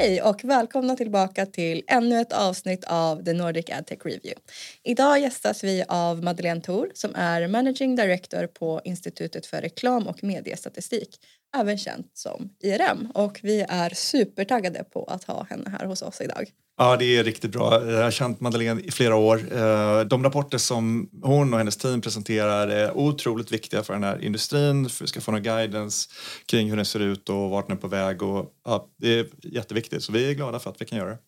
Hej och välkomna tillbaka till ännu ett avsnitt av The Nordic AdTech Review. Idag gästas vi av Madeleine Thor som är Managing Director på Institutet för reklam och mediestatistik, även känt som IRM. Och vi är supertaggade på att ha henne här hos oss idag. Ja, det är riktigt bra. Jag har känt Madeleine i flera år. Eh, de rapporter som hon och hennes team presenterar är otroligt viktiga för den här industrin, för vi ska få någon guidance kring hur den ser ut och vart den är på väg. Och, ja, det är jätteviktigt, så vi är glada för att vi kan göra det.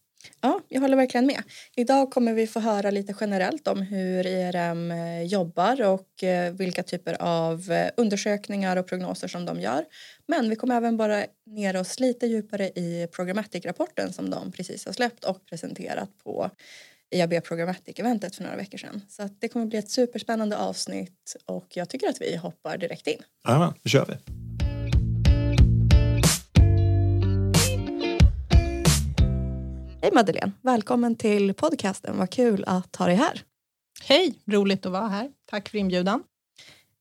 Ja, jag håller verkligen med. Idag kommer vi få höra lite generellt om hur IRM eh, jobbar och eh, vilka typer av eh, undersökningar och prognoser som de gör. Men vi kommer även bara ner oss lite djupare i Programmatic-rapporten som de precis har släppt och presenterat på IAB Programmatic-eventet för några veckor sedan. Så att det kommer bli ett superspännande avsnitt och jag tycker att vi hoppar direkt in. Ja, då kör vi. Hej Madeleine, välkommen till podcasten. Vad kul att ha dig här. Hej, roligt att vara här. Tack för inbjudan.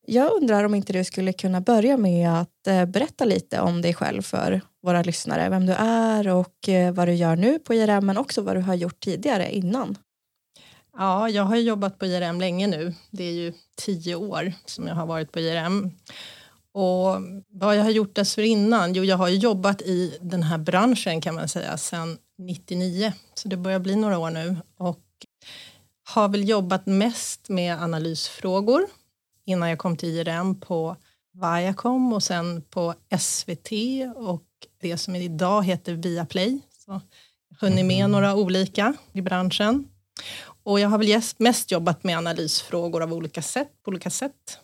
Jag undrar om inte du skulle kunna börja med att eh, berätta lite om dig själv för våra lyssnare. Vem du är och eh, vad du gör nu på IRM men också vad du har gjort tidigare innan. Ja, jag har jobbat på IRM länge nu. Det är ju tio år som jag har varit på IRM. Och vad jag har gjort dessförinnan? Jo, jag har jobbat i den här branschen kan man säga sedan 99, så det börjar bli några år nu och har väl jobbat mest med analysfrågor innan jag kom till IRM på Viacom och sen på SVT och det som idag heter Viaplay. Så jag hunnit med mm. några olika i branschen. Och jag har väl mest jobbat med analysfrågor av olika sätt, på olika sätt.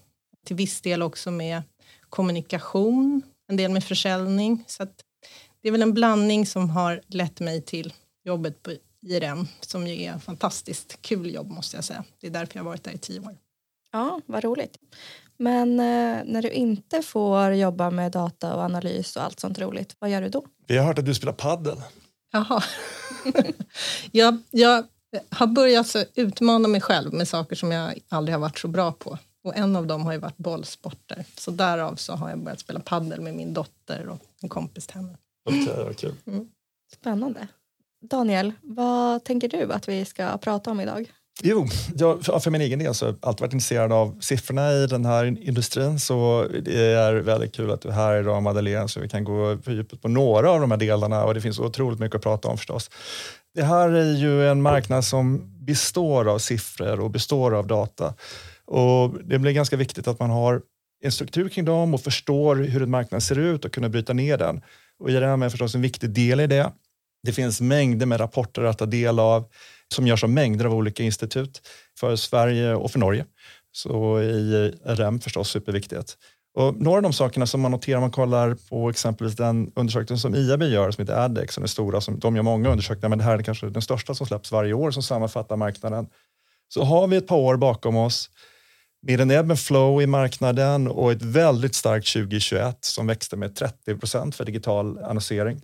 Till viss del också med kommunikation, en del med försäljning. Så det är väl en blandning som har lett mig till jobbet på IRM som ju är ett fantastiskt kul jobb måste jag säga. Det är därför jag har varit där i tio år. Ja, vad roligt. Men eh, när du inte får jobba med data och analys och allt sånt roligt, vad gör du då? Vi har hört att du spelar paddel. Jaha. jag, jag har börjat utmana mig själv med saker som jag aldrig har varit så bra på. Och en av dem har ju varit bollsporter. Så därav så har jag börjat spela paddel med min dotter och en kompis till henne. Okay, okay. Mm. Spännande. Daniel, vad tänker du att vi ska prata om idag? Jo, jag, för min egen del så har jag alltid varit intresserad av siffrorna i den här industrin så det är väldigt kul att du är här idag Madeleine så vi kan gå på djupet på några av de här delarna och det finns otroligt mycket att prata om förstås. Det här är ju en marknad som består av siffror och består av data och det blir ganska viktigt att man har en struktur kring dem och förstår hur en marknad ser ut och kunna bryta ner den. Och IRM är förstås en viktig del i det. Det finns mängder med rapporter att ta del av som görs av mängder av olika institut för Sverige och för Norge. Så IRM förstås superviktigt. Och några av de sakerna som man noterar om man kollar på exempelvis den undersökning som IAB gör som heter ADEX, som är stora, som, de gör många undersökningar men det här är kanske den största som släpps varje år som sammanfattar marknaden. Så har vi ett par år bakom oss med en ebb flow i marknaden och ett väldigt starkt 2021 som växte med 30 procent för digital annonsering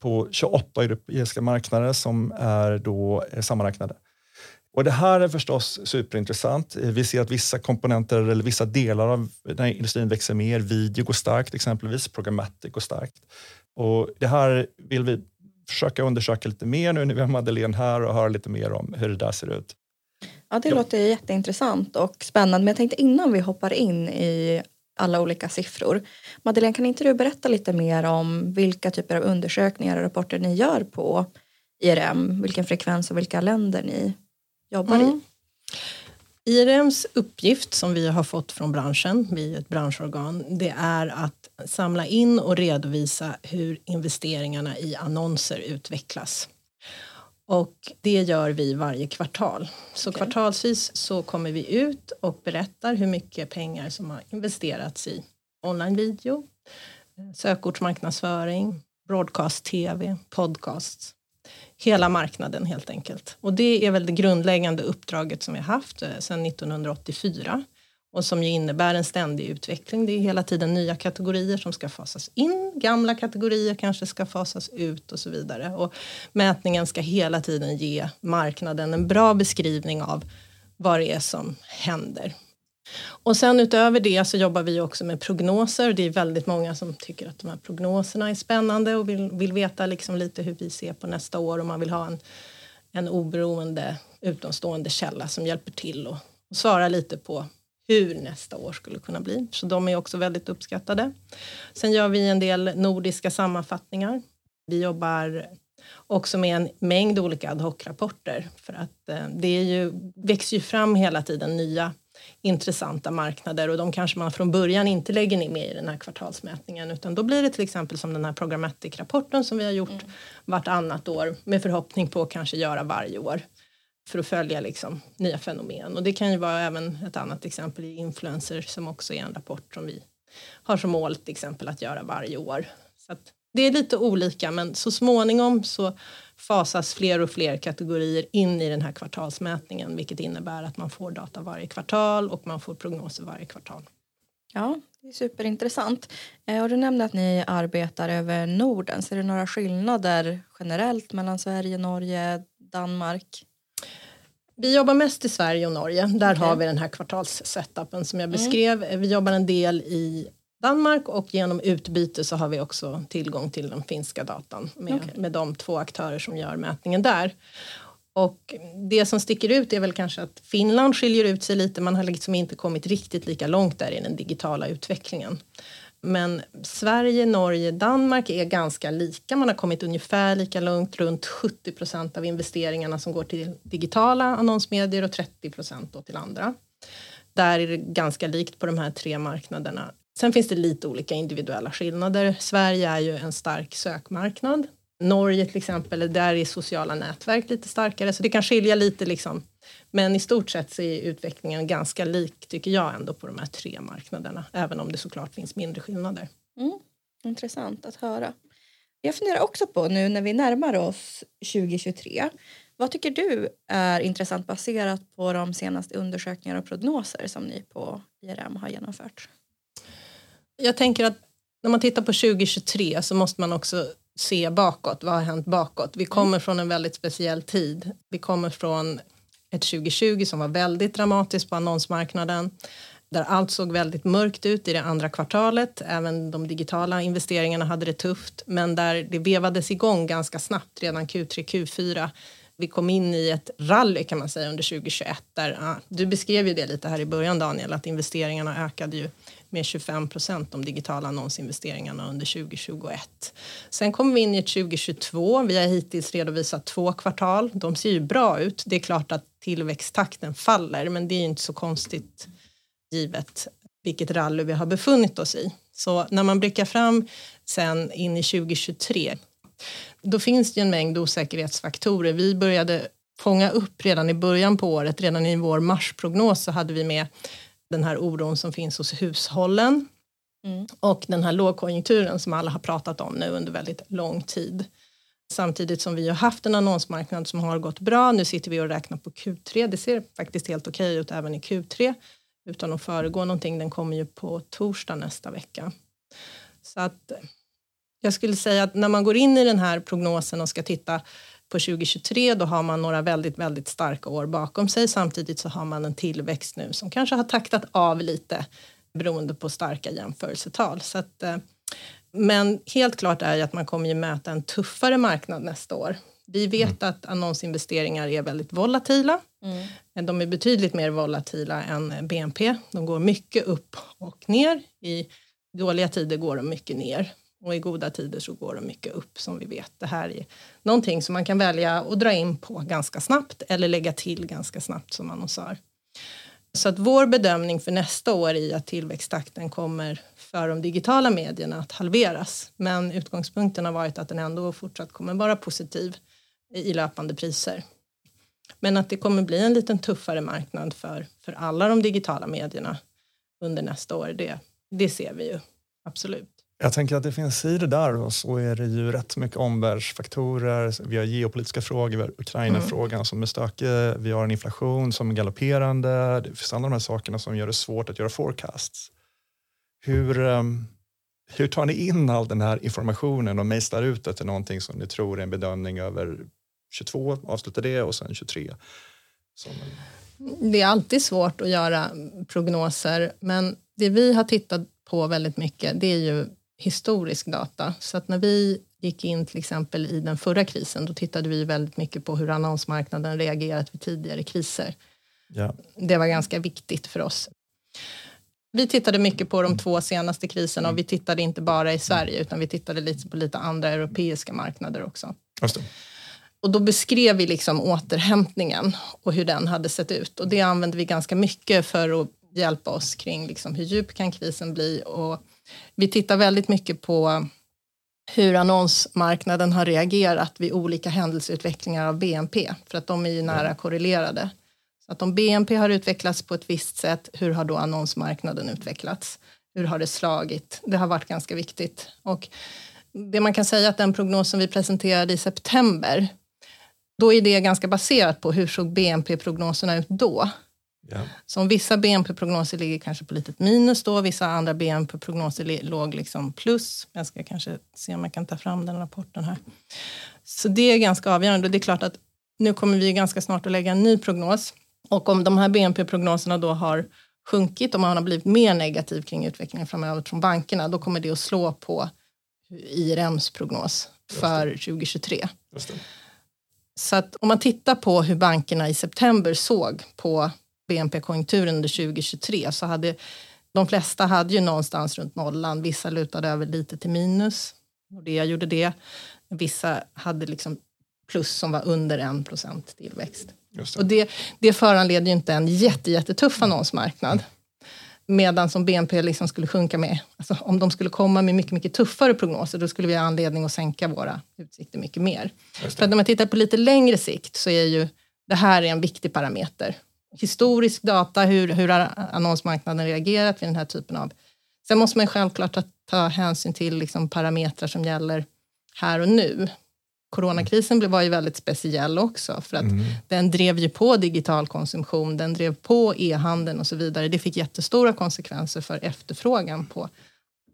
på 28 europeiska marknader som är då eh, sammanräknade. Och det här är förstås superintressant. Eh, vi ser att vissa komponenter eller vissa delar av den här industrin växer mer. Video går starkt exempelvis, programmatic går starkt. Och det här vill vi försöka undersöka lite mer nu när vi har Madeleine här och höra lite mer om hur det där ser ut. Ja, det ja. låter jätteintressant och spännande. Men jag tänkte innan vi hoppar in i alla olika siffror. Madeleine, kan inte du berätta lite mer om vilka typer av undersökningar och rapporter ni gör på IRM? Vilken frekvens och vilka länder ni jobbar mm. i? IRMs uppgift som vi har fått från branschen, vi är ett branschorgan, det är att samla in och redovisa hur investeringarna i annonser utvecklas. Och det gör vi varje kvartal. Så okay. kvartalsvis så kommer vi ut och berättar hur mycket pengar som har investerats i online-video, sökordsmarknadsföring, broadcast-tv, podcasts. Hela marknaden helt enkelt. Och det är väl det grundläggande uppdraget som vi har haft eh, sedan 1984 och som ju innebär en ständig utveckling. Det är hela tiden nya kategorier som ska fasas in, gamla kategorier kanske ska fasas ut och så vidare. Och mätningen ska hela tiden ge marknaden en bra beskrivning av vad det är som händer. Och sen utöver det så jobbar vi också med prognoser. Det är väldigt många som tycker att de här prognoserna är spännande och vill, vill veta liksom lite hur vi ser på nästa år och man vill ha en, en oberoende utomstående källa som hjälper till och, och svara lite på hur nästa år skulle kunna bli. Så de är också väldigt uppskattade. Sen gör vi en del nordiska sammanfattningar. Vi jobbar också med en mängd olika ad hoc-rapporter för att eh, det är ju, växer ju fram hela tiden nya intressanta marknader och de kanske man från början inte lägger med i den här kvartalsmätningen utan då blir det till exempel som den här programmatic-rapporten som vi har gjort mm. vartannat år med förhoppning på att kanske göra varje år för att följa liksom nya fenomen. Och det kan ju vara även ett annat exempel i influencer som också är en rapport som vi har som mål till exempel att göra varje år. Så det är lite olika men så småningom så fasas fler och fler kategorier in i den här kvartalsmätningen vilket innebär att man får data varje kvartal och man får prognoser varje kvartal. Ja, det är superintressant. Eh, och du nämnde att ni arbetar över Norden. Ser du några skillnader generellt mellan Sverige, Norge, Danmark? Vi jobbar mest i Sverige och Norge. Där okay. har vi den här kvartalssetupen som jag mm. beskrev. Mm. Vi jobbar en del i Danmark och genom utbyte så har vi också tillgång till den finska datan med, okay. med de två aktörer som gör mätningen där. Och det som sticker ut är väl kanske att Finland skiljer ut sig lite. Man har liksom inte kommit riktigt lika långt där i den digitala utvecklingen. Men Sverige, Norge, Danmark är ganska lika. Man har kommit ungefär lika långt, runt 70 procent av investeringarna som går till digitala annonsmedier och 30 procent till andra. Där är det ganska likt på de här tre marknaderna. Sen finns det lite olika individuella skillnader. Sverige är ju en stark sökmarknad. Norge till exempel, där är sociala nätverk lite starkare så det kan skilja lite liksom. Men i stort sett så är utvecklingen ganska lik tycker jag ändå på de här tre marknaderna även om det såklart finns mindre skillnader. Mm. Intressant att höra. Jag funderar också på nu när vi närmar oss 2023 vad tycker du är intressant baserat på de senaste undersökningar och prognoser som ni på IRM har genomfört? Jag tänker att när man tittar på 2023 så måste man också se bakåt. Vad har hänt bakåt? Vi kommer mm. från en väldigt speciell tid. Vi kommer från ett 2020 som var väldigt dramatiskt på annonsmarknaden där allt såg väldigt mörkt ut i det andra kvartalet. Även de digitala investeringarna hade det tufft men där det vevades igång ganska snabbt redan Q3, Q4 vi kom in i ett rally kan man säga under 2021 där, du beskrev ju det lite här i början Daniel, att investeringarna ökade ju med 25 procent de digitala annonsinvesteringarna under 2021. Sen kommer vi in i ett 2022. Vi har hittills redovisat två kvartal. De ser ju bra ut. Det är klart att tillväxttakten faller, men det är ju inte så konstigt givet vilket rally vi har befunnit oss i. Så när man blickar fram sen in i 2023 då finns det en mängd osäkerhetsfaktorer. Vi började fånga upp redan i början på året, redan i vår marsprognos så hade vi med den här oron som finns hos hushållen mm. och den här lågkonjunkturen som alla har pratat om nu under väldigt lång tid. Samtidigt som vi har haft en annonsmarknad som har gått bra. Nu sitter vi och räknar på Q3. Det ser faktiskt helt okej ut även i Q3 utan att föregå någonting. Den kommer ju på torsdag nästa vecka. Så att jag skulle säga att när man går in i den här prognosen och ska titta på 2023 då har man några väldigt, väldigt starka år bakom sig. Samtidigt så har man en tillväxt nu som kanske har taktat av lite beroende på starka jämförelsetal. Så att, eh, men helt klart är ju att man kommer ju möta en tuffare marknad nästa år. Vi vet mm. att annonsinvesteringar är väldigt volatila. Mm. De är betydligt mer volatila än BNP. De går mycket upp och ner. I dåliga tider går de mycket ner. Och i goda tider så går de mycket upp som vi vet. Det här är någonting som man kan välja att dra in på ganska snabbt eller lägga till ganska snabbt som annonsör. Så att vår bedömning för nästa år är att tillväxttakten kommer för de digitala medierna att halveras. Men utgångspunkten har varit att den ändå fortsatt kommer vara positiv i löpande priser. Men att det kommer bli en liten tuffare marknad för, för alla de digitala medierna under nästa år, det, det ser vi ju absolut. Jag tänker att det finns i det där och så är det ju rätt mycket omvärldsfaktorer. Vi har geopolitiska frågor, vi har Ukraina-frågan mm. som är stökig, vi har en inflation som är galopperande. Det finns alla de här sakerna som gör det svårt att göra forecasts. Hur, um, hur tar ni in all den här informationen och mejslar ut det till någonting som ni tror är en bedömning över 22, avsluta det och sen 23? Som Det är alltid svårt att göra prognoser, men det vi har tittat på väldigt mycket, det är ju historisk data. Så att när vi gick in till exempel i den förra krisen, då tittade vi väldigt mycket på hur annonsmarknaden reagerat vid tidigare kriser. Ja. Det var ganska viktigt för oss. Vi tittade mycket på de två senaste kriserna och vi tittade inte bara i Sverige utan vi tittade lite på lite andra europeiska marknader också. Och då beskrev vi liksom återhämtningen och hur den hade sett ut. Och det använde vi ganska mycket för att hjälpa oss kring liksom hur djup kan krisen bli. Och vi tittar väldigt mycket på hur annonsmarknaden har reagerat vid olika händelseutvecklingar av BNP, för att de är ju nära korrelerade. Så att om BNP har utvecklats på ett visst sätt, hur har då annonsmarknaden utvecklats? Hur har det slagit? Det har varit ganska viktigt. Och det man kan säga att den prognos som vi presenterade i september, då är det ganska baserat på hur såg BNP-prognoserna ut då? Ja. Så om vissa BNP-prognoser ligger kanske på litet minus då, vissa andra BNP-prognoser låg liksom plus. Jag ska kanske se om jag kan ta fram den rapporten här. Så det är ganska avgörande. Det är klart att nu kommer vi ganska snart att lägga en ny prognos. Och om de här BNP-prognoserna då har sjunkit och man har blivit mer negativ kring utvecklingen framöver från bankerna, då kommer det att slå på IRMs prognos för 2023. Just det. Så att om man tittar på hur bankerna i september såg på BNP-konjunkturen under 2023 så hade de flesta hade ju någonstans runt nollan. Vissa lutade över lite till minus. Det gjorde det. Vissa hade liksom plus som var under en procent tillväxt. Just Och det. det, det föranleder ju inte en jätte, jättetuff annonsmarknad. Medan som BNP liksom skulle sjunka med, alltså om de skulle komma med mycket, mycket tuffare prognoser, då skulle vi ha anledning att sänka våra utsikter mycket mer. För det. när man tittar på lite längre sikt så är ju det här är en viktig parameter. Historisk data, hur, hur har annonsmarknaden reagerat vid den här typen av... Sen måste man självklart ta, ta hänsyn till liksom parametrar som gäller här och nu. Coronakrisen var ju väldigt speciell också för att Mm. den drev ju på digital konsumtion, den drev på e-handeln och så vidare. Det fick jättestora konsekvenser för efterfrågan på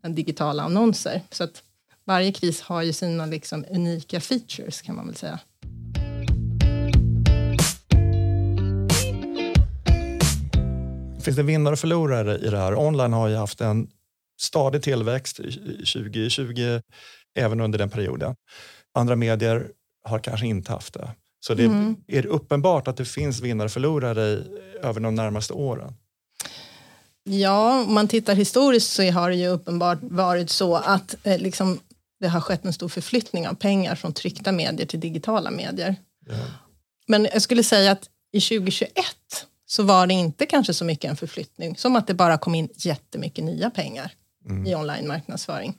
digitala annonser. Så att varje kris har ju sina liksom unika features kan man väl säga. Finns det vinnare och förlorare i det här? Online har ju haft en stadig tillväxt i 2020, även under den perioden. Andra medier har kanske inte haft det. Så det Mm. är uppenbart att det finns vinnare och förlorare i, över de närmaste åren. Ja, om man tittar historiskt så har det ju uppenbart varit så att eh, liksom, det har skett en stor förflyttning av pengar från tryckta medier till digitala medier. Ja. Men jag skulle säga att i 2021 så var det inte kanske så mycket en förflyttning som att det bara kom in jättemycket nya pengar Mm. i online-marknadsföring.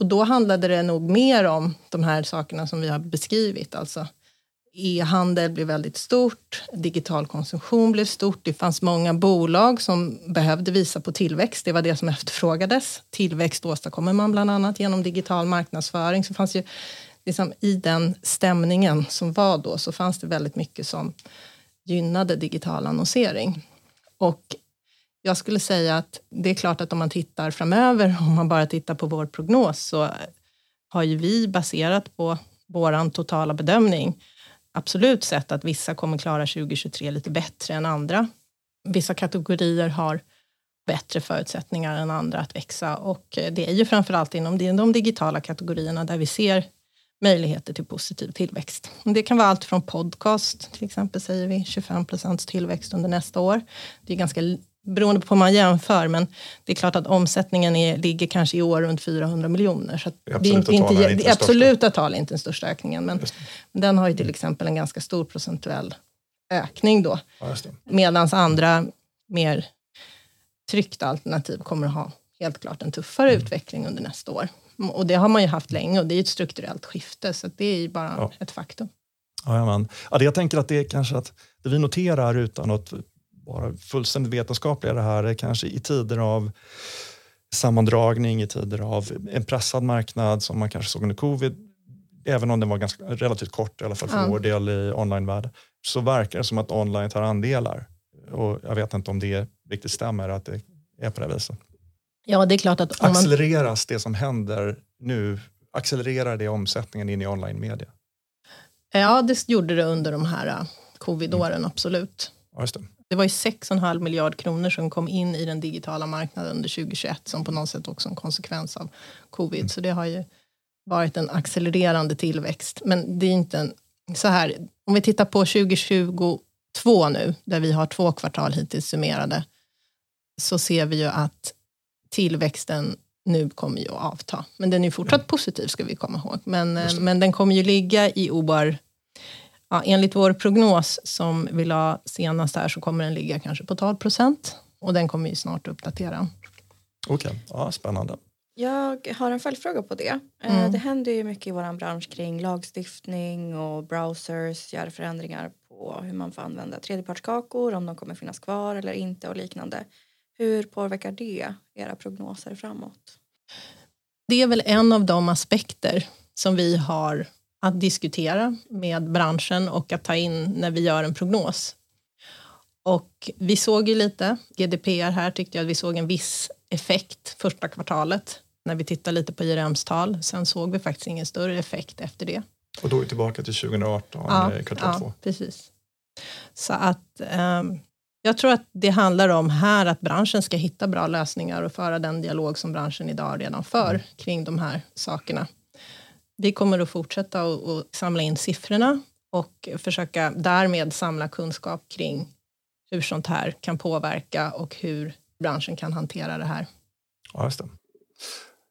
Och då handlade det nog mer om de här sakerna som vi har beskrivit, alltså e-handel blev väldigt stort, digital konsumtion blev stort, det fanns många bolag som behövde visa på tillväxt, det var det som efterfrågades. Tillväxt åstadkommer man bland annat genom digital marknadsföring, så fanns ju liksom i den stämningen som var då så fanns det väldigt mycket som gynnade digital annonsering. Och jag skulle säga att det är klart att om man tittar framöver, om man bara tittar på vår prognos, så har ju vi baserat på vår totala bedömning absolut sett att vissa kommer klara 2023 lite bättre än andra. Vissa kategorier har bättre förutsättningar än andra att växa och det är ju framförallt inom de de digitala kategorierna där vi ser möjligheter till positiv tillväxt. Det kan vara allt från podcast, till exempel säger vi 25 procents tillväxt under nästa år. Det är ganska beroende på hur man jämför, men det är klart att omsättningen är, ligger kanske i år runt 400 miljoner. Så det är absoluta inte, inte, inte det absoluta tal är inte den största ökningen, men det. den har ju till exempel en ganska stor procentuell ökning då. Ja. Medan andra mer tryckta alternativ kommer att ha helt klart en tuffare Mm. utveckling under nästa år. Och det har man ju haft länge och det är ett strukturellt skifte så det är ju bara Ja. ett faktum. Jajamän. Ja, det jag tänker att det är kanske att det vi noterar utan att vara fullständigt vetenskapliga det här är kanske i tider av sammandragning, i tider av en pressad marknad som man kanske såg under covid, även om den var ganska relativt kort, i alla fall för Ja. vår del i onlinevärlden, så verkar det som att online tar andelar. Och jag vet inte om det riktigt stämmer att det är på det viset. Ja, det är klart att om man, Accelereras det som händer nu, accelererar det omsättningen in i online media? ja, det gjorde det under de här uh, covidåren, absolut. Ja, just det. Det var ju 6,5 miljard kronor som kom in i den digitala marknaden under 2021 som på något sätt också en konsekvens av covid. Mm. Så det har ju varit en accelererande tillväxt. Men det är inte en, så här, om vi tittar på 2022 nu, där vi har två kvartal hittills summerade, så ser vi ju att tillväxten nu kommer ju att avta. Men den är fortsatt ja. positiv ska vi komma ihåg. Men, eh, men den kommer ju ligga i OAR Ja, enligt vår prognos som vi la senast här så kommer den ligga kanske på 12 procent och den kommer vi snart uppdatera. Okej, okay. ja, spännande. Jag har en följdfråga på det. Eh, mm. Det händer ju mycket i vår bransch kring lagstiftning och browsers gör förändringar på hur man får använda tredjepartskakor, om de kommer finnas kvar eller inte och liknande. Hur påverkar det era prognoser framåt? Det är väl en av de aspekter som vi har att diskutera med branschen och att ta in när vi gör en prognos. Och vi såg ju lite, GDPR här tyckte jag att vi såg en viss effekt första kvartalet när vi tittar lite på IRMs tal. Sen såg vi faktiskt ingen större effekt efter det. Och då är vi tillbaka till 2018, ja, kvartal ja, två. precis. Så att um, jag tror att det handlar om här att branschen ska hitta bra lösningar och föra den dialog som branschen idag redan för mm. kring de här sakerna. Vi kommer att fortsätta att samla in siffrorna och försöka därmed samla kunskap kring hur sånt här kan påverka och hur branschen kan hantera det här. Ja, just det.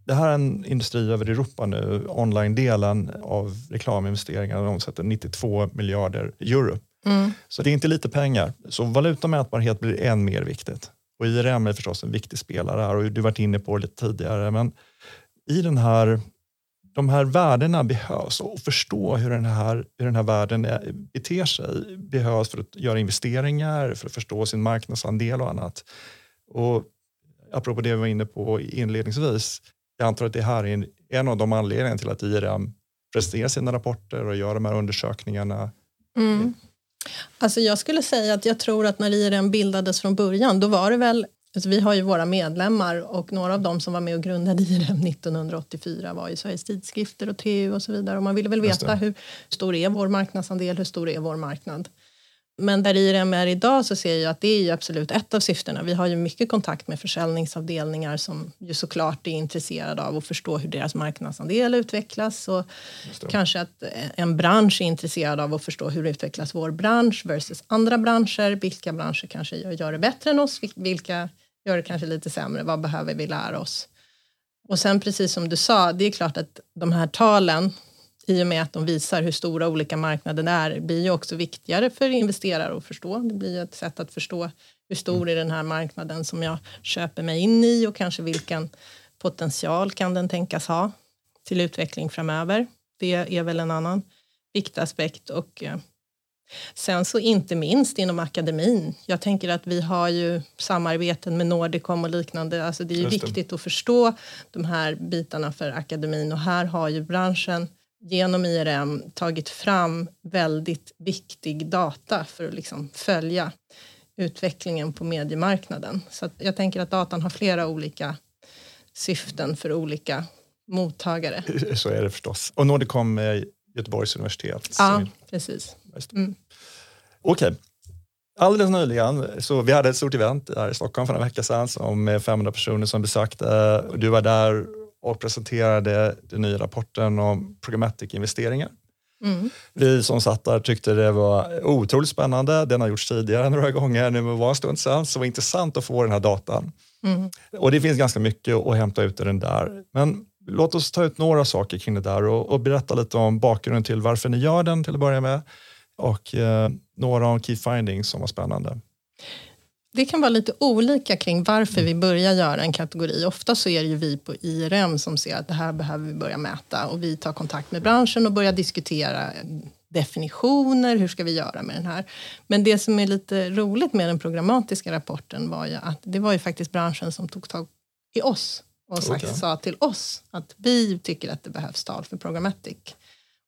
Det här är en industri över Europa nu. Online-delen av reklaminvesteringar omsätter 92 miljarder euro. Mm. Så det är inte lite pengar. Så valutamätbarhet blir än mer viktigt. Och IRM är förstås en viktig spelare här och du varit inne på det lite tidigare. Men i den här de här värdena behövs och förstå hur den här, hur den här världen beter sig behövs för att göra investeringar, för att förstå sin marknadsandel och annat. Och apropå det vi var inne på inledningsvis, jag antar att det här är en, en av de anledningarna till att IRM presenterar sina rapporter och gör de här undersökningarna. Mm. Alltså jag skulle säga att jag tror att när IRM bildades från början, då var det väl Alltså vi har ju våra medlemmar och några av dem som var med och grundade IRM 1984 var ju Sveriges tidskrifter och TU och så vidare. Och man ville väl veta hur stor är vår marknadsandel, hur stor är vår marknad? Men där IRM är idag så ser jag att det är ju absolut ett av syftena. Vi har ju mycket kontakt med försäljningsavdelningar som ju såklart är intresserade av att förstå hur deras marknadsandel utvecklas och kanske att en bransch är intresserad av att förstå hur utvecklas vår bransch versus andra branscher. Vilka branscher kanske gör det bättre än oss? Vilka gör det kanske lite sämre. Vad behöver vi lära oss? Och sen precis som du sa, det är klart att de här talen i och med att de visar hur stora olika marknader är blir ju också viktigare för investerare att förstå. Det blir ett sätt att förstå hur stor är den här marknaden som jag köper mig in i och kanske vilken potential kan den tänkas ha till utveckling framöver. Det är väl en annan viktig aspekt. Och eh, Sen så inte minst inom akademin. Jag tänker att vi har ju samarbeten med Nordicom och liknande. Alltså det är viktigt att förstå de här bitarna för akademin och här har ju branschen genom IRM tagit fram väldigt viktig data för att liksom följa utvecklingen på mediemarknaden. Så jag tänker att datan har flera olika syften för olika mottagare. Så är det förstås. Och Nordicom är Göteborgs universitet. Ja, precis. Mm. Okej. Okay. Alldeles nyligen, så vi hade ett stort event här i Stockholm för en vecka sedan som 500 personer som besökte. Du var där och presenterade den nya rapporten om programmatic-investeringar. Mm. Vi som satt där tyckte det var otroligt spännande. Den har gjorts tidigare några gånger, nu var en stund sedan, så det var intressant att få den här datan. Mm. Och det finns ganska mycket att hämta ut i den där. Men låt oss ta ut några saker kring det där och, och berätta lite om bakgrunden till varför ni gör den till att börja med och eh, några av key findings som var spännande. Det kan vara lite olika kring varför vi börjar göra en kategori. Ofta så är det ju vi på IRM som ser att det här behöver vi börja mäta och vi tar kontakt med branschen och börjar diskutera definitioner, hur ska vi göra med den här? Men det som är lite roligt med den programmatiska rapporten var ju att det var ju faktiskt branschen som tog tag i oss och okay. sa till oss att vi tycker att det behövs tal för programmatic.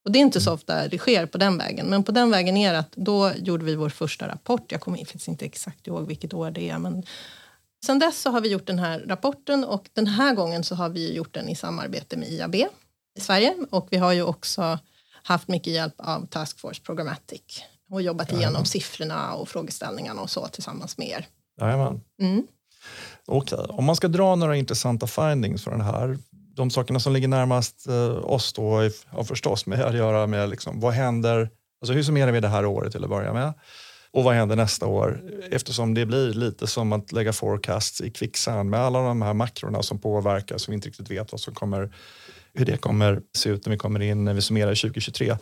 Och det är inte så ofta det sker på den vägen, men på den vägen är det att då gjorde vi vår första rapport. Jag kommer faktiskt inte exakt ihåg vilket år det är, men sen dess så har vi gjort den här rapporten och den här gången så har vi gjort den i samarbete med IAB i Sverige och vi har ju också haft mycket hjälp av Task Force Programmatic och jobbat igenom siffrorna och frågeställningarna och så tillsammans med er. Jajamän. Mm. Okej, om man ska dra några intressanta findings för den här. De sakerna som ligger närmast eh, oss då har förstås med att göra med liksom, vad händer, alltså hur summerar vi det här året till att börja med? Och vad händer nästa år? Eftersom det blir lite som att lägga forecasts i kvicksand med alla de här makrorna som påverkar som vi inte riktigt vet vad som kommer, hur det kommer se ut när vi kommer in när vi summerar 2023.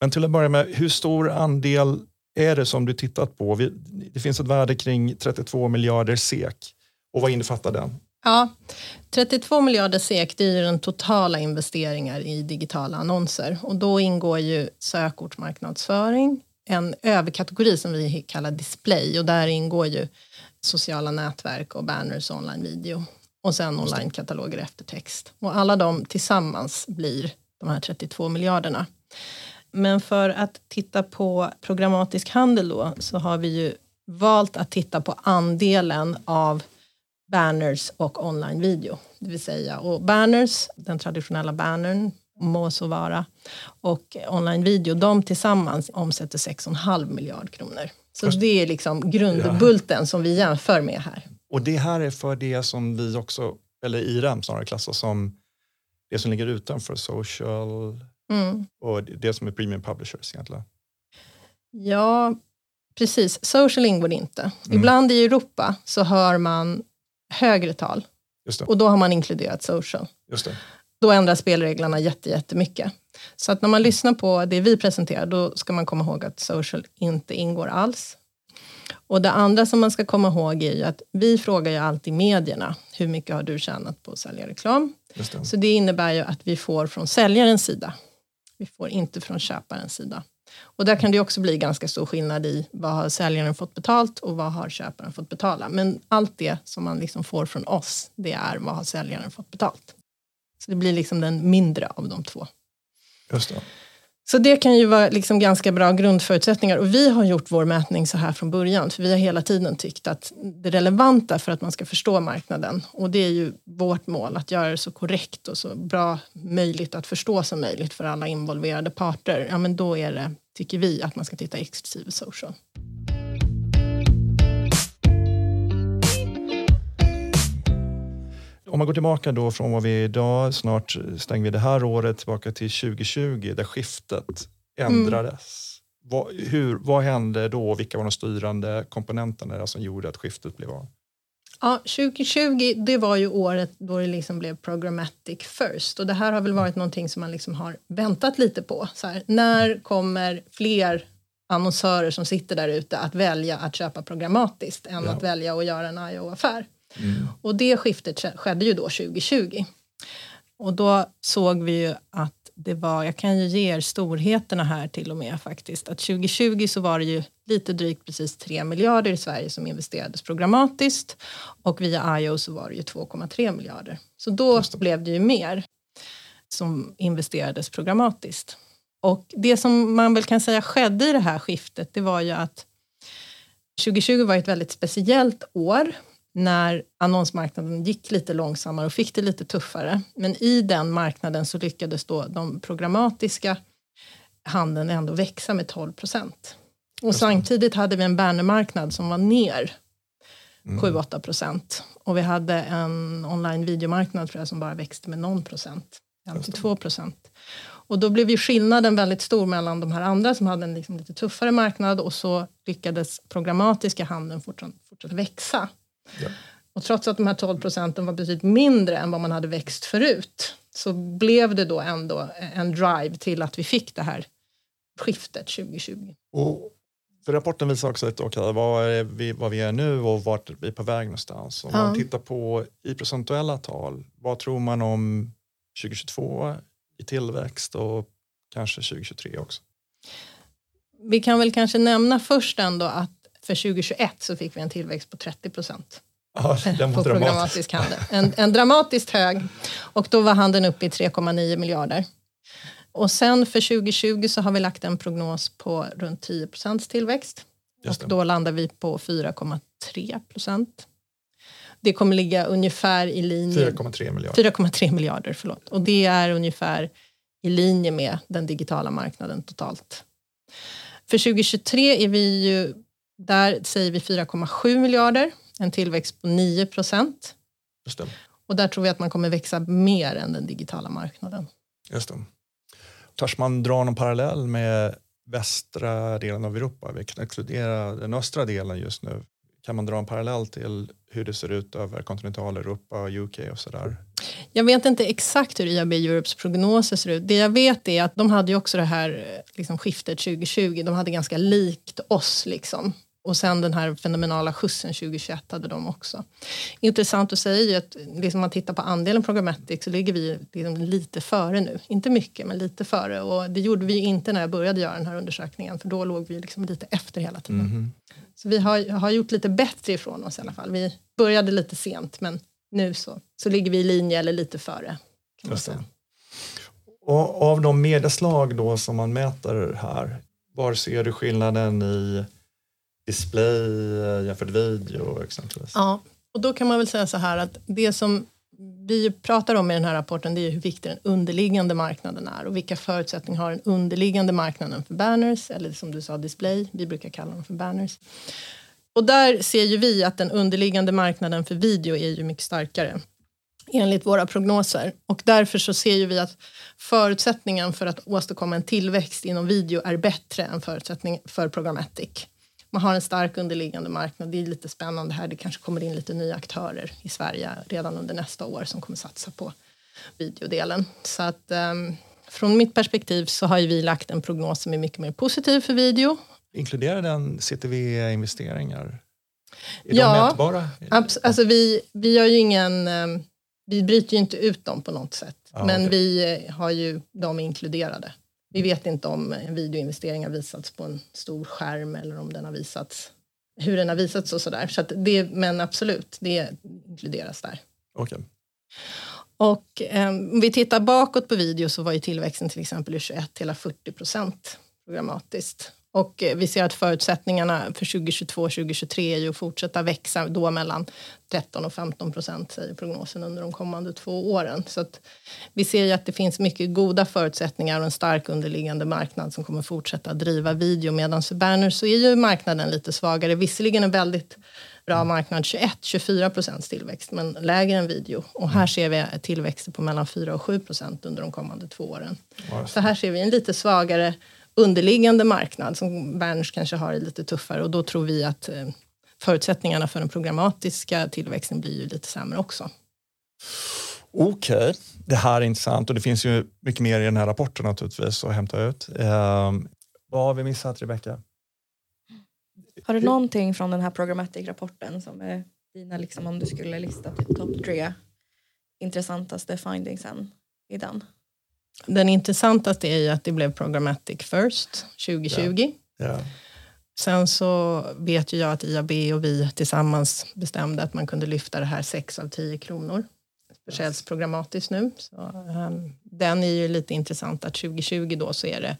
Men till att börja med, hur stor andel är det som du tittat på? Vi, det finns ett värde kring 32 miljarder SEK. Och vad innefattar den? Ja, 32 miljarder SEK det är ju den totala investeringar i digitala annonser och då ingår ju sökordsmarknadsföring, en överkategori som vi kallar display och där ingår ju sociala nätverk och banners och online-video och sen online-kataloger efter text. Och alla de tillsammans blir de här 32 miljarderna. Men för att titta på programmatisk handel då så har vi ju valt att titta på andelen av banners och online-video. Det vill säga, och banners, den traditionella bannern må så vara, och online-video, de tillsammans omsätter 6,5 miljard kronor. Så Först, det är liksom grundbulten ja. som vi jämför med här. Och det här är för det som vi också, eller IRM snarare klassar som det som ligger utanför social mm. och det som är premium publishers egentligen? Ja, precis. Social ingår inte. Mm. Ibland i Europa så hör man högre tal. Och då har man inkluderat social. Då ändras spelreglerna jättemycket. Så att när man lyssnar på det vi presenterar, då ska man komma ihåg att social inte ingår alls. Och det andra som man ska komma ihåg är ju att vi frågar ju alltid medierna, hur mycket har du tjänat på att sälja reklam? Det. Så det innebär ju att vi får från säljarens sida. Vi får inte från köparens sida. Och där kan det också bli ganska stor skillnad i vad har säljaren fått betalt och vad har köparen fått betala. Men allt det som man liksom får från oss, det är vad har säljaren fått betalt. Så det blir liksom den mindre av de två. Just det. Så det kan ju vara liksom ganska bra grundförutsättningar. Och vi har gjort vår mätning så här från början. För vi har hela tiden tyckt att det relevanta för att man ska förstå marknaden, och det är ju vårt mål, att göra det så korrekt och så bra möjligt att förstå som möjligt för alla involverade parter. Ja, men då är det, tycker vi, att man ska titta exklusive social. Om man går tillbaka då från vad vi är idag, snart stänger vi det här året tillbaka till 2020 där skiftet ändrades. Mm. Vad, hur, vad hände då? Vilka var de styrande komponenterna som gjorde att skiftet blev av? Ja, 2020 det var ju året då det liksom blev programmatic first och det här har väl varit någonting som man liksom har väntat lite på. Så här, när kommer fler annonsörer som sitter där ute att välja att köpa programmatiskt än ja. att välja att göra en IO-affär? Mm. Och det skiftet skedde ju då 2020. Och då såg vi ju att det var, jag kan ju ge er storheterna här till och med faktiskt, att 2020 så var det ju lite drygt precis 3 miljarder i Sverige som investerades programmatiskt och via IO så var det ju 2,3 miljarder. Så då det. blev det ju mer som investerades programmatiskt. Och det som man väl kan säga skedde i det här skiftet, det var ju att 2020 var ett väldigt speciellt år när annonsmarknaden gick lite långsammare och fick det lite tuffare. Men i den marknaden så lyckades då de programmatiska handeln ändå växa med 12 procent. Och samtidigt hade vi en bannermarknad som var ner mm. 7-8 procent. Och vi hade en online videomarknad tror jag, som bara växte med någon procent, 52 procent. Och då blev ju skillnaden väldigt stor mellan de här andra som hade en liksom lite tuffare marknad och så lyckades programmatiska handeln fortsatt växa. Ja. Och trots att de här 12 procenten var betydligt mindre än vad man hade växt förut så blev det då ändå en drive till att vi fick det här skiftet 2020. Och för rapporten visar också lite okay, vad, är vi, vad vi är nu och vart vi är på väg någonstans. Om ja. man tittar på i procentuella tal, vad tror man om 2022 i tillväxt och kanske 2023 också? Vi kan väl kanske nämna först ändå att för 2021 så fick vi en tillväxt på 30 procent. Ja, på programmatisk handel. En, en dramatiskt hög. Och då var handeln uppe i 3,9 miljarder. Och sen för 2020 så har vi lagt en prognos på runt 10 procents tillväxt. Och då landar vi på 4,3 procent. Det kommer ligga ungefär i linje... 4,3 miljarder. 4,3 miljarder, förlåt. Och det är ungefär i linje med den digitala marknaden totalt. För 2023 är vi ju, där säger vi 4,7 miljarder, en tillväxt på 9 procent. Och där tror vi att man kommer växa mer än den digitala marknaden. Just det. Törs man dra någon parallell med västra delen av Europa? Vi kan exkludera den östra delen just nu. Kan man dra en parallell till hur det ser ut över kontinentaleuropa och UK och sådär? Jag vet inte exakt hur IAB Europes prognoser ser ut. Det jag vet är att de hade ju också det här liksom, skiftet 2020. De hade ganska likt oss. Liksom. Och sen den här fenomenala skjutsen 2021 hade de också. Intressant att säga är att liksom om man tittar på andelen programmatic så ligger vi liksom lite före nu. Inte mycket, men lite före. Och det gjorde vi inte när jag började göra den här undersökningen för då låg vi liksom lite efter hela tiden. Mm. Så vi har, har gjort lite bättre ifrån oss i alla fall. Vi började lite sent men nu så, så ligger vi i linje eller lite före. Och av de medieslag då som man mäter här, var ser du skillnaden i display eh, jämfört video exempelvis? Ja, och då kan man väl säga så här att det som vi pratar om i den här rapporten det är hur viktig den underliggande marknaden är och vilka förutsättningar har den underliggande marknaden för banners eller som du sa display, vi brukar kalla dem för banners. Och där ser ju vi att den underliggande marknaden för video är ju mycket starkare enligt våra prognoser och därför så ser ju vi att förutsättningen för att åstadkomma en tillväxt inom video är bättre än förutsättningen för programmatic. Man har en stark underliggande marknad. Det är lite spännande här. Det kanske kommer in lite nya aktörer i Sverige redan under nästa år som kommer satsa på videodelen. Så att um, från mitt perspektiv så har vi lagt en prognos som är mycket mer positiv för video. Inkluderar den CTV-investeringar? Är Ja, de mätbara? Alltså vi, vi gör ju ingen... um, Vi bryter ju inte ut dem på något sätt. Ja, men okej. vi eh, har ju dem inkluderade. Vi vet inte om en videoinvestering har visats på en stor skärm eller om den har visats hur den har visats och sådär. Så det, men absolut, det inkluderas där. Okej. Och eh, om vi tittar bakåt på video så var ju tillväxten till exempel i 21 hela 40 procent programmatiskt. Och eh, vi ser att förutsättningarna för 2022 2023 är ju att fortsätta växa då mellan 13 och 15 procent säger prognosen under de kommande två åren. Så att vi ser ju att det finns mycket goda förutsättningar och en stark underliggande marknad som kommer fortsätta driva video. Medan för banners så är ju marknaden lite svagare. Visserligen en väldigt bra marknad 21-24 procents tillväxt men lägre än video. Och här ser vi tillväxter på mellan 4 och 7 procent under de kommande två åren. Så här ser vi en lite svagare underliggande marknad som Berners kanske har det lite tuffare och då tror vi att eh, förutsättningarna för den programmatiska tillväxten blir ju lite sämre också. Okej, det här är intressant och det finns ju mycket mer i den här rapporten naturligtvis att hämta ut. Ehm, vad har vi missat Rebecka? Har du någonting från den här programmatic-rapporten som är dina, liksom, om du skulle lista typ topp tre intressantaste findingsen i den? Den intressantaste är ju att det blev programmatic first 2020. Ja. Sen så vet ju jag att IAB och vi tillsammans bestämde att man kunde lyfta det här 6 av 10 kronor. Försäljs programmatiskt nu. Så, ehm, den är ju lite intressant att 2020 då så är det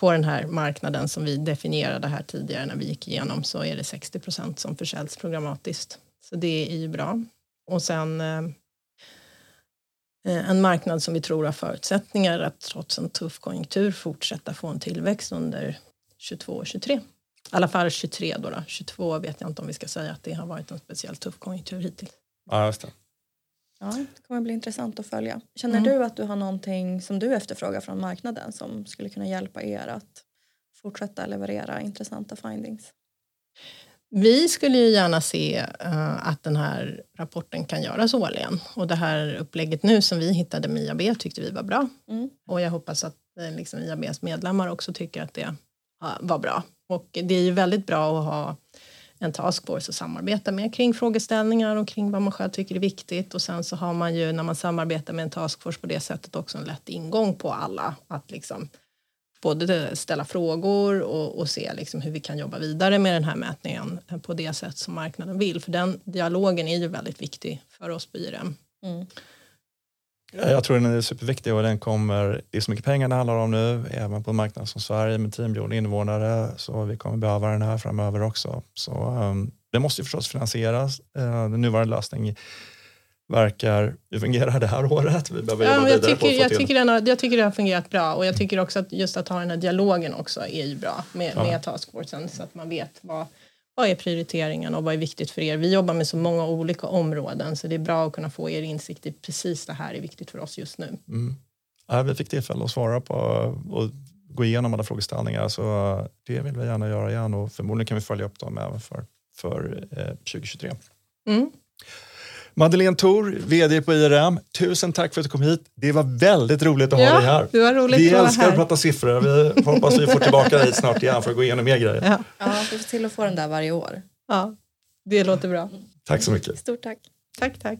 på den här marknaden som vi definierade här tidigare när vi gick igenom så är det 60 procent som försäljs programmatiskt. Så det är ju bra. Och sen ehm, eh, en marknad som vi tror har förutsättningar att trots en tuff konjunktur fortsätta få en tillväxt under 22 och 23. I alla fall 23 då, då. 22 vet jag inte om vi ska säga att det har varit en speciellt tuff konjunktur hittills. ja, just det. Ja, det kommer bli intressant att följa. Känner Mm. du att du har någonting som du efterfrågar från marknaden som skulle kunna hjälpa er att fortsätta leverera intressanta findings? Vi skulle ju gärna se eh, att den här rapporten kan göras årligen och det här upplägget nu som vi hittade med IAB tyckte vi var bra Mm. och jag hoppas att eh, liksom IABs medlemmar också tycker att det var bra. Och det är ju väldigt bra att ha en taskforce att samarbeta med kring frågeställningar och kring vad man själv tycker är viktigt och sen så har man ju när man samarbetar med en taskforce på det sättet också en lätt ingång på alla att liksom både ställa frågor och, och se liksom hur vi kan jobba vidare med den här mätningen på det sätt som marknaden vill. För den dialogen är ju väldigt viktig för oss på IRM. Mm. Ja, Jag tror den är superviktig och den kommer, det är så mycket pengar det handlar om nu, även på en marknad som Sverige med 10 miljoner invånare, så vi kommer behöva den här framöver också. Så um, det måste ju förstås finansieras. Uh, den nuvarande lösningen verkar fungera det här året? Vi behöver Ja, jobba men jag, tycker, jag, tycker den har, jag tycker det har fungerat bra och jag tycker också att just att ha den här dialogen också är ju bra med, Ja. med taskforcen så att man vet vad, vad är prioriteringen och vad är viktigt för er. Vi jobbar med så många olika områden så det är bra att kunna få er insikt i precis det här är viktigt för oss just nu. Mm. Ja, vi fick tillfälle att svara på och gå igenom alla frågeställningar så det vill vi gärna göra igen och förmodligen kan vi följa upp dem även för, för eh, 2023. Mm. Madeleine Thor, VD på IRM, tusen tack för att du kom hit. Det var väldigt roligt att ha dig här. det var roligt Vi att vara älskar att här. prata siffror. Vi hoppas vi får tillbaka dig snart igen för att gå igenom mer grejer. Ja, Ja, vi får till att få den där varje år. ja, det låter bra. Tack så mycket. Stort tack. Tack, tack.